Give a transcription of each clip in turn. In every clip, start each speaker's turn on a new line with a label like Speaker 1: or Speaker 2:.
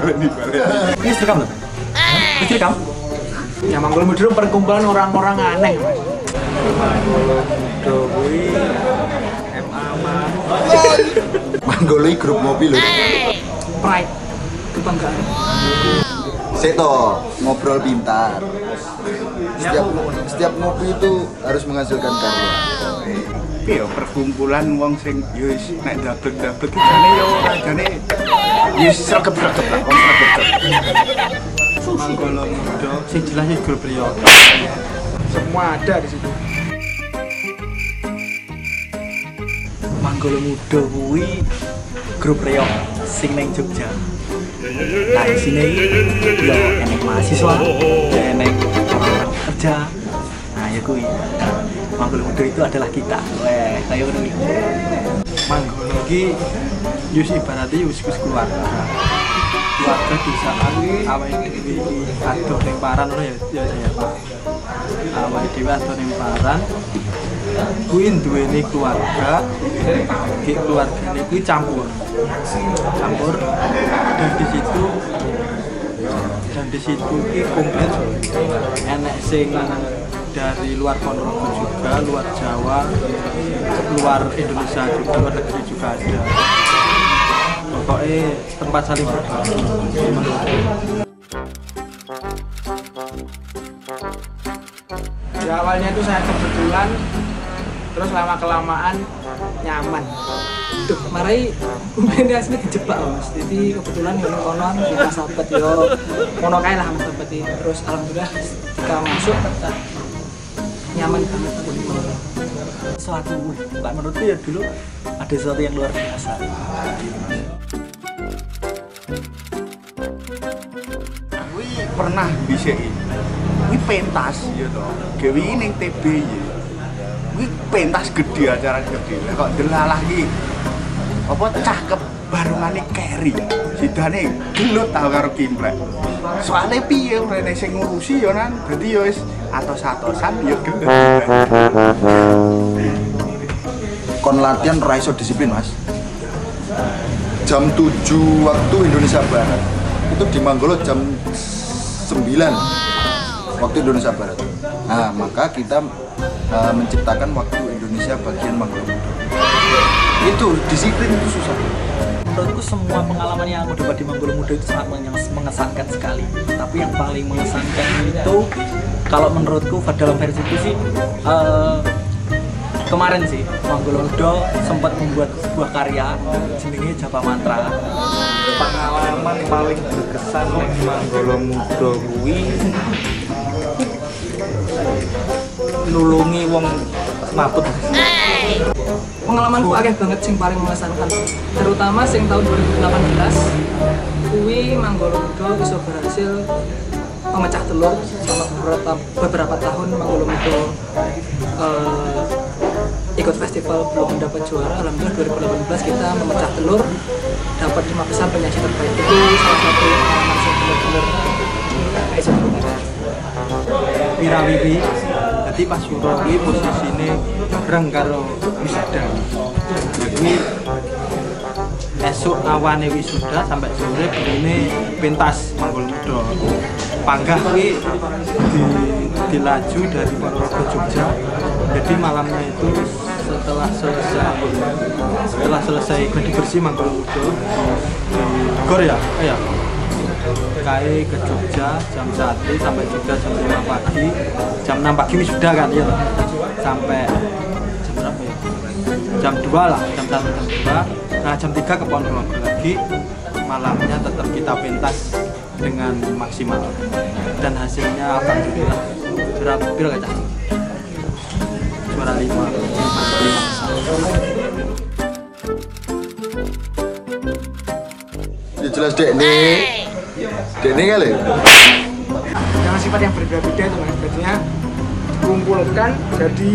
Speaker 1: baleni, baleni.
Speaker 2: Ini istri kamu? Istri kamu? Ya Manggul Mudro perkumpulan orang-orang aneh, Mas. Doi MA Mas.
Speaker 3: Manggoloi grup mobil loh.
Speaker 2: Pride. Kebanggaan.
Speaker 3: Seto ngobrol pintar. Setiap setiap ngopi itu harus menghasilkan karya.
Speaker 1: Piye perkumpulan wong sing yo wis nek dablek-dablek iki jane yo ora jane yo sregep-sregep lah, wong sregep.
Speaker 2: Manggolo Mudo. Sing jelas sih grup Rio. Semua ada di situ. Manggolo Mudo kuwi grup Rio sing ning Jogja. Nah, di sini ya enek mahasiswa, ya enek orang kerja. Nah, ya kuwi. Manggolo Mudo itu adalah kita. Weh, kayak ngono iki. Manggolo iki yus ibaratnya yus wis keluarga. Keluarga di awake dhewe iki adoh ning paran ngono ya ya ya. Awake dhewe adoh ning paran. Kuwi duweni keluarga. Ki keluargane kuwi campur. Campur dan di situ dan di situ ki komplit enek sing dari luar Ponorogo juga, luar Jawa, luar Indonesia juga, luar negeri juga ada. Pokoknya tempat saling berbagi. Ya awalnya itu saya kebetulan, terus lama kelamaan nyaman. Duh, marai umumnya asli dijebak mas. Jadi kebetulan yang konon kita sahabat yo, kae lah mas ini. Terus alhamdulillah ketika masuk nyaman banget aku di Ponorogo. Suatu, bukan menurutku ya dulu ada sesuatu yang luar biasa.
Speaker 1: Kuwi pernah bisiki. Kuwi pentas ya to. Gawe ning TB ya. Kuwi pentas gede acara gede. Lah kok delalah iki apa cakep barungane Kerry. Sidane gelut tau karo Kimplek. Soale piye rene sing ngurusi ya nan. Dadi ya wis atos-atosan ya.
Speaker 3: Kon latihan raiso disiplin mas. Jam 7 waktu Indonesia Barat. Itu di Manggolo jam 9 waktu Indonesia Barat. Nah maka kita uh, menciptakan waktu Indonesia bagian Manggolo. Itu disiplin itu susah.
Speaker 2: Menurutku semua pengalaman yang aku dapat di Manggolo Muda itu sangat menges- mengesankan sekali. Tapi yang paling mengesankan itu kalau menurutku dalam versi itu sih eh, kemarin sih Manggolo Muda sempat membuat sebuah karya jenenge Japa Mantra.
Speaker 1: Pengalaman paling berkesan ning Manggolo Muda kuwi nulungi wong mabut.
Speaker 4: pengalamanku akeh banget sing paling mengesankan terutama sing tahun 2018 kuwi Manggolo Mudo bisa berhasil memecah telur selama beberapa, beberapa tahun Manggolo Mudo eh, ikut festival belum mendapat juara. Alhamdulillah 2018 kita memecah telur dapat lima besar penyaji terbaik. Itu salah satu pengalaman yang benar-benar bisa dilupakan.
Speaker 2: Jadi pas Suro kuwi posisine bareng karo wisuda kuwi esuk awane wisuda sampai sore begini pentas Manggul Muda panggah kuwi di, dilaju dari Ponorogo Jogja. Jadi malamnya itu setelah selesai setelah selesai gladi bersih Manggul Muda di Gor ya? Oh ya KAI ke Jogja jam 1 sampai Jogja jam 5 pagi. Jam 6 pagi sudah kan ya sampai jam berapa ya? Jam 2 lah jam 1 jam 2 nah jam 3 ke Ponorogo lagi. Malamnya tetap kita pentas dengan maksimal. Dan hasilnya alhamdulillah juara piro kaca juara 5
Speaker 3: Ya jelas dek nih. Nih kali.
Speaker 5: dengan sifat yang berbeda-beda itu mas jadinya kumpulkan jadi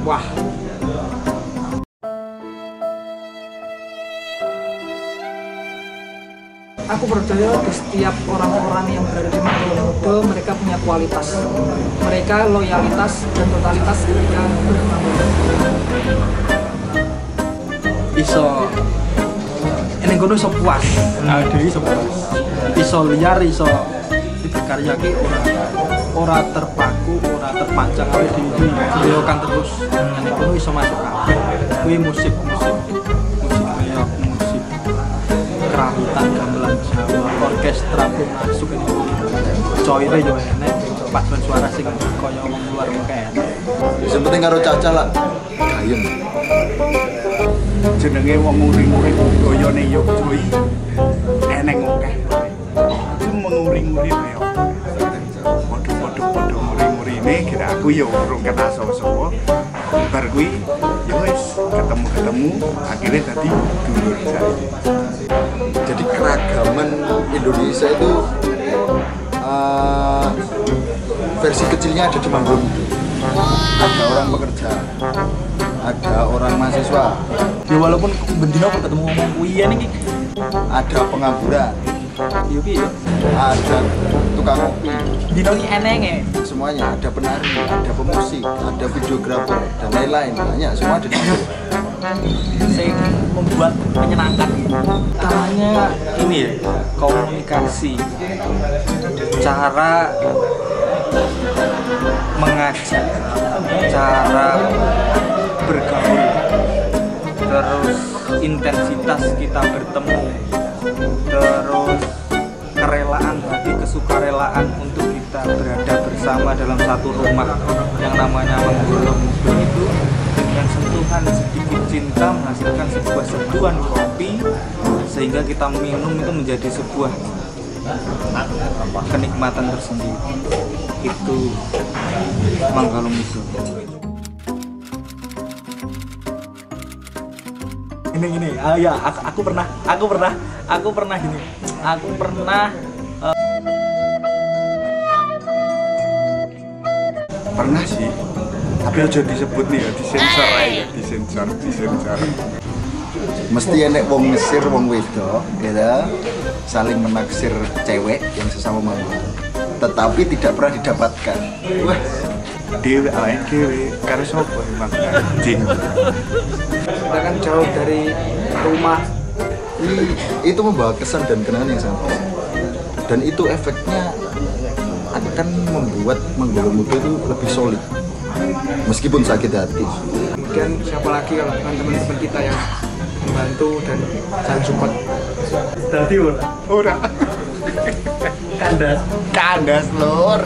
Speaker 5: wah.
Speaker 4: Aku percaya di setiap orang-orang yang berada di Manggolomudo mereka punya kualitas. Mereka loyalitas dan totalitas ketika bermanggolo
Speaker 2: iso ini kono iso puas. Nah dewi iso puas. Iso liar iso berkarya ki ora ora terpaku ora terpancang oleh diri beliaukan terus ini kono iso masuk kabeh. Kuwi musik musik musik kayak musik kerawitan gamelan Jawa orkestra pun masuk. Ini coire yo enek paduan suara sing kaya wong luar kayak
Speaker 3: Yang penting karo caca lah. Gayeng.
Speaker 1: jenenge wong nguri-nguri budayane yo cuy eneng akeh itu menguri-nguri yo padha-padha padha nguri-ngurine kira aku yo urung kenal sapa-sapa bar kuwi yo wis ketemu-ketemu akhirnya tadi dulur saiki
Speaker 3: Jadi keragaman Indonesia itu eh, versi kecilnya ada di Manggolomudo. Ada orang pekerja, ada orang mahasiswa,
Speaker 2: ya walaupun bendino ketemu ngomong kuwi ya nih
Speaker 3: ada pengangguran,
Speaker 2: yo piye
Speaker 3: ada tukang kopi,
Speaker 2: dino ki eneng ya
Speaker 3: semuanya. Ada penari, ada pemusik, ada videografer dan lain-lain. Banyak semua ada di
Speaker 2: sing membuat menyenangkan utamanya ini ya komunikasi. Cara cara bergaul terus intensitas kita bertemu. Terus kerelaan hati kesukarelaan untuk kita berada bersama dalam satu rumah yang namanya Manggolo Mudo itu. Dengan sentuhan sedikit cinta menghasilkan sebuah seduhan kopi sehingga kita minum itu menjadi sebuah kenikmatan tersendiri. Itu Manggalo Mudo ini gini ah ya aku, aku pernah aku pernah aku pernah gini. Aku pernah
Speaker 1: pernah sih. Tapi aja disebut nih ya disensor aja disensor disensor
Speaker 3: mesti enek wong ngesir wong wedok gitu saling menaksir cewek yang sesama manggung tetapi tidak pernah didapatkan. Wah
Speaker 1: dewe awake dewe. Karo sapa emang anjing
Speaker 5: kita kan jauh dari rumah.
Speaker 3: I- itu membawa kesan dan kenangan yang sangat besar dan itu efeknya akan membuat Manggolo Muda itu lebih solid. Meskipun sakit hati.
Speaker 5: Kemudian siapa lagi kalau bukan teman-teman kita yang membantu dan saling support.
Speaker 2: Tadi ora.
Speaker 1: Ora.
Speaker 2: Kandas.
Speaker 1: Kandas lur.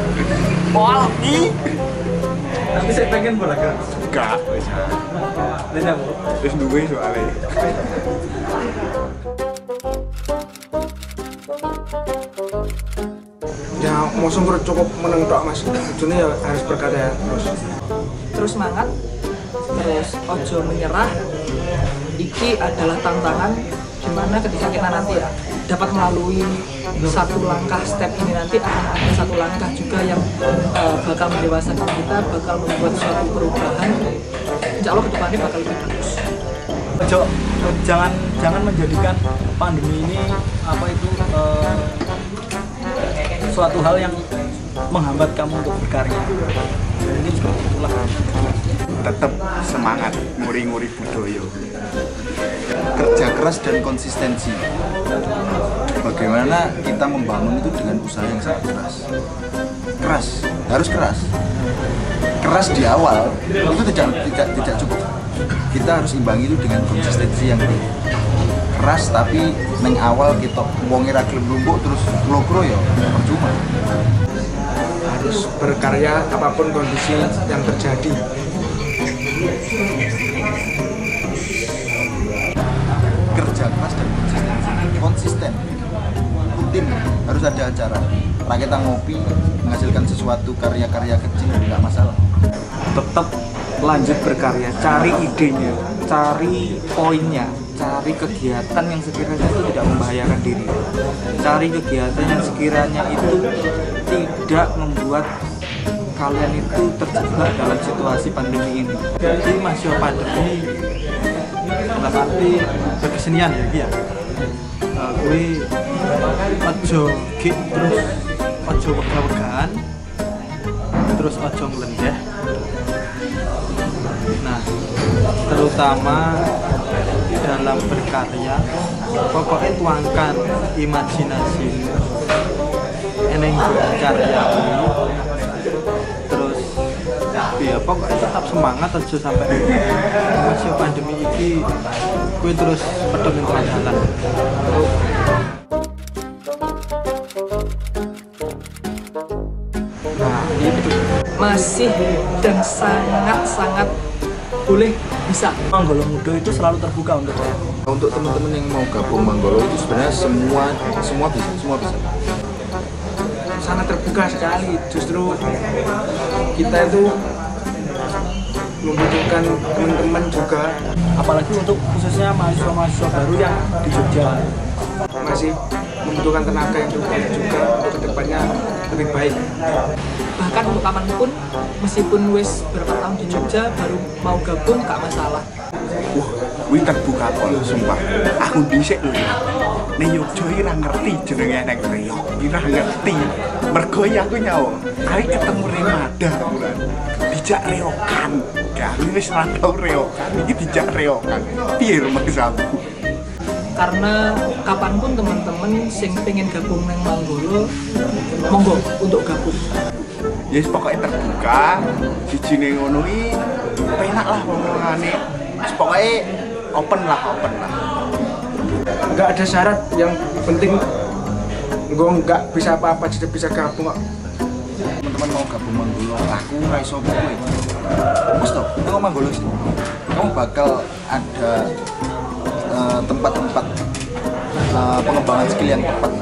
Speaker 1: Pol ki.
Speaker 2: Tapi saya pengen bola kan
Speaker 1: gak wis
Speaker 2: Lihat aku.
Speaker 1: wis duwe soalnya.
Speaker 5: Ya mau cukup meneng tok mas. Ujungnya ya harus berkarya terus.
Speaker 4: Terus semangat terus ojo menyerah iki adalah tantangan di mana ketika kita nanti dapat melalui satu langkah step ini nanti akan ada satu langkah juga yang eh, bakal mendewasakan kita bakal membuat suatu perubahan insya Allah ke depannya bakal lebih bagus
Speaker 2: Ojo, jangan jangan menjadikan pandemi ini apa itu eh, suatu hal yang menghambat kamu untuk berkarya. Mungkin seperti itulah.
Speaker 1: Tetap semangat nguri-nguri budaya.
Speaker 3: Kerja keras dan konsistensi. Bagaimana kita membangun itu dengan usaha yang sangat keras? Keras harus keras. Keras di awal itu tidak tidak tidak cukup. Kita harus imbangi itu dengan konsistensi yang tinggi keras tapi neng awal kita wonge ra lumpuk terus lokro ya percuma.
Speaker 5: Harus berkarya apa pun kondisi yang terjadi
Speaker 3: kerja keras dan konsistensi konsisten. Rutin. Harus ada acara. Kita ngopi menghasilkan sesuatu karya-karya kecil nggak masalah.
Speaker 2: Tetap lanjut berkarya, cari idenya, cari poinnya, cari kegiatan yang sekiranya itu tidak membahayakan diri. Cari kegiatan yang sekiranya itu tidak membuat kalian itu terjebak dalam situasi pandemi ini. Jadi masih pandemi dalam arti berkesenian ya, ya. Gue ojo gik terus ojo wegah-wegahan terus ojo ngelendeh nah terutama dalam berkarya pokoknya tuangkan imajinasi eneng berkarya terus ya pokoknya tetap semangat aja sampai masih pandemi ini. Gue terus peduli dengan jalan nah itu
Speaker 4: masih dan sangat-sangat boleh bisa.
Speaker 5: Manggolo Muda itu selalu terbuka untuk saya.
Speaker 3: Untuk teman-teman yang mau gabung Manggolo itu sebenarnya semua semua bisa, semua bisa.
Speaker 5: sangat terbuka sekali. Justru kita itu membutuhkan teman-teman juga
Speaker 4: apalagi untuk khususnya mahasiswa-mahasiswa baru yang di Jogja
Speaker 5: masih membutuhkan tenaga yang cukup juga untuk ke depannya lebih baik
Speaker 4: bahkan untuk kapan pun meskipun wis berapa tahun di Jogja baru mau gabung gak masalah
Speaker 1: Wah, wih terbuka kok sumpah. Aku dhisik lho. Ning Yogyo iki ra ngerti jenenge nek reok. Iki ra ngerti. Mergo ya aku nyawa. Kali ketemu Remada bulan. Dijak reokan. Wis ra tau reokan. Iki dijak reokan. Piye mas aku?
Speaker 4: karena kapan pun teman-teman sing pengen gabung neng Manggolo monggo untuk gabung
Speaker 1: Ya yes, pokoknya terbuka. Sijine ngono iki penak lah ngomongane. Wis pokoke open lah, open lah.
Speaker 5: nggak ada syarat yang penting gue nggak bisa apa-apa jadi bisa gabung kok
Speaker 3: Teman-teman mau gabung Manggolo, aku ra iso kowe. Wes toh, tunggu Manggolo sih. Kamu bakal ada eh, tempat-tempat eh, pengembangan skill yang tepat.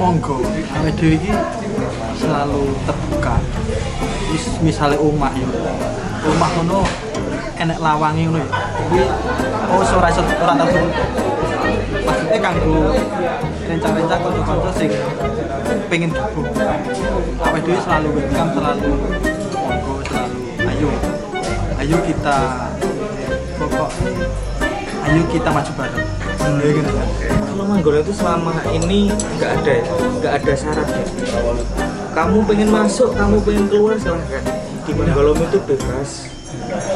Speaker 2: monggo dhewe iki selalu terbuka Mis, misalnya omah ya omah ngono enek lawange ngono ya kuwi oh ora iso ora tau maksudnya kanggo rencang-rencang kanca-kanca sing pengen gabung awake dhewe selalu welcome selalu monggo selalu ayo ayo kita pokok ayo kita maju bareng ya gitu kan
Speaker 6: Kalau Manggolo itu selama ini nggak ada ya, nggak ada syarat ya. Kamu pengen masuk, kamu pengen keluar silahkan. Di Manggolo itu bebas.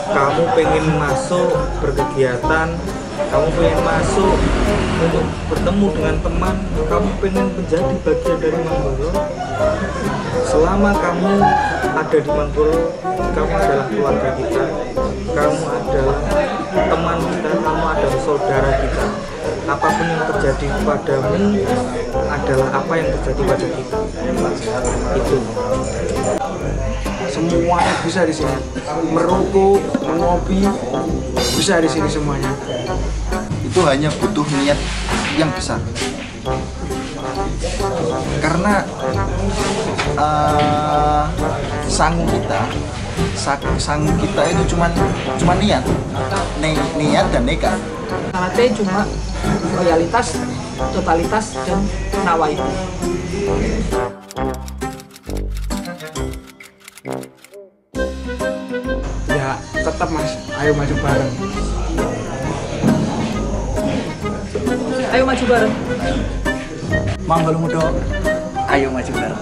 Speaker 6: Kamu pengen masuk berkegiatan, kamu pengen masuk untuk bertemu dengan teman, kamu pengen menjadi bagian dari Manggolo. Selama kamu ada di Manggolo, kamu adalah keluarga kita, kamu adalah teman kita, kamu adalah saudara kita. Apa pun yang terjadi padamu adalah apa yang terjadi pada kita. Itu.
Speaker 5: semuanya bisa di sini merokok mengopi bisa di sini semuanya
Speaker 3: itu hanya butuh niat yang besar. Karena eh, sangu kita sa- sangu kita itu cuman cuman niat. Ni- niat dan nekat.
Speaker 4: Syaratnya cuma loyalitas totalitas dan nawai
Speaker 5: ya tetap mas. Ayo maju bareng
Speaker 4: ayo maju bareng.
Speaker 2: Manggolo Muda ayo maju bareng.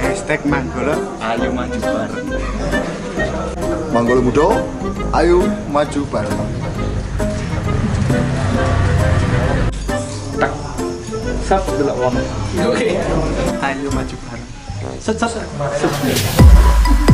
Speaker 1: Hashtag Manggolo, ayo maju bareng.
Speaker 3: Manggolo Mudo ayo maju bareng.
Speaker 6: Sap delok wong.
Speaker 2: ayo maju bareng. Set set. Set